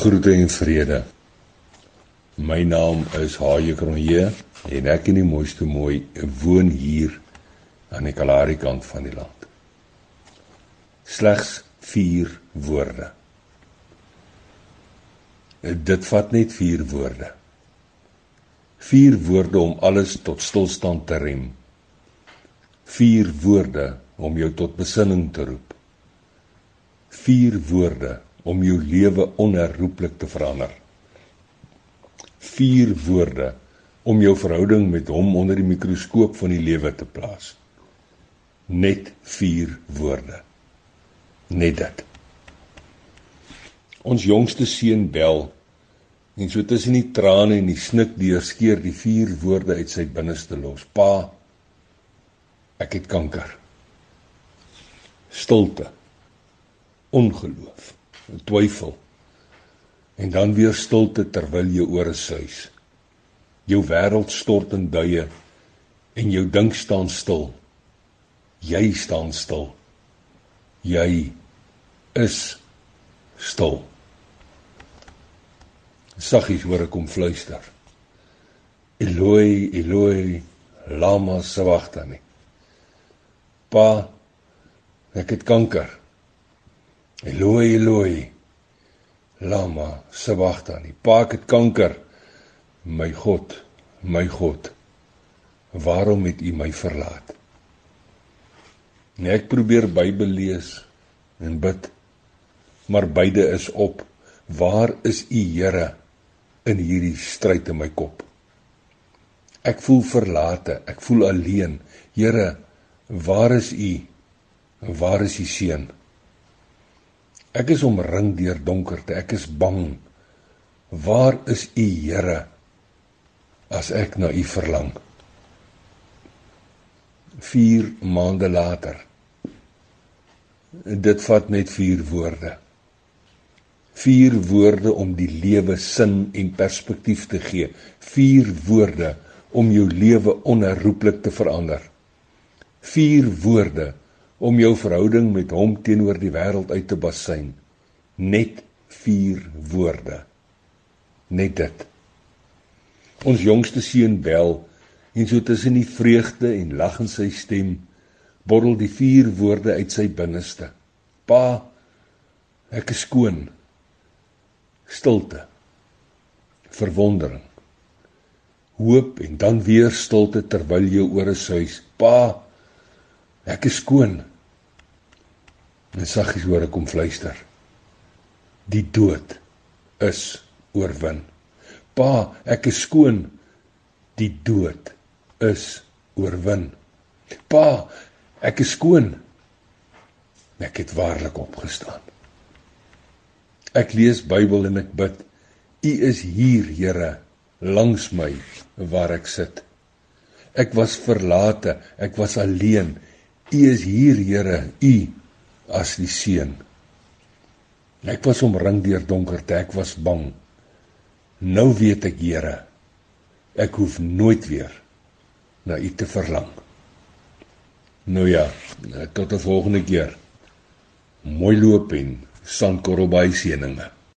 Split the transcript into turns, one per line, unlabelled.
Groete en vrede. My naam is Haie Kronje en ek in die mooiste mooi woon hier aan die Kalahari kant van die land. Slegs 4 woorde. Dit vat net 4 woorde. 4 woorde om alles tot stilstand te rem. 4 woorde om jou tot besinning te roep. 4 woorde om jou lewe onherroepelik te verander. Vier woorde om jou verhouding met hom onder die mikroskoop van die lewe te plaas. Net vier woorde. Net dit. Ons jongste seun bel en so tussen die trane en die snik deur skeer die vier woorde uit sy binneste los. Pa, ek het kanker. Stilte. Ongeloof twyfel. En dan weer stilte terwyl jy oor 'n suis. Jou wêreld stort in duie en jou dink staan stil. Jy staan stil. Jy is stil. Saggies hoor ek hom fluister. Eloi, Eloi, lama sabachthani. Pa, ek het kanker. Eloi Eloi lama sabachthani pa ek het kanker. My god my god. Waarom het u my verlaat? Nee ek probeer Bybel lees en bid maar beide is op. Waar is u Here in hierdie stryd in my kop? Ek voel verlate ek voel alleen. Here waar is u? Waar is u seun Ek is omring deur donkerte. Ek is bang. Waar is U, Here, as ek na U verlang? 4 maande later. Dit vat net 4 woorde. 4 woorde om die lewe sin en perspektief te gee. 4 woorde om jou lewe onherroepelik te verander. 4 woorde om jou verhouding met hom teenoor die wêreld uit te basyn. Net 4 woorde. Net dit. Ons jongste seun bel en so tussen die vreugde en lag in sy stem borrel die 4 woorde uit sy binneste. Pa, ek is skoon. Stilte. Verwondering. Hoop en dan weer stilte terwyl jy oor 'n huis. Pa, ek is skoon. En saggies hoor ek hom fluister. Die dood is oorwin. Pa, ek is skoon. Die dood is oorwin. Pa, ek is skoon. Ek het waarlik opgestaan. Ek lees Bybel en ek bid. U is hier, Here, langs my waar ek sit. Ek was verlate, ek was alleen. U is hier, Here, u as die seun. Ek was omring deur donkerte, ek was bang. Nou weet ek, Here, ek hoef nooit weer na U te verlang. Nou ja, tot 'n volgende keer. Mooi loop en sandkorrel by seëninge.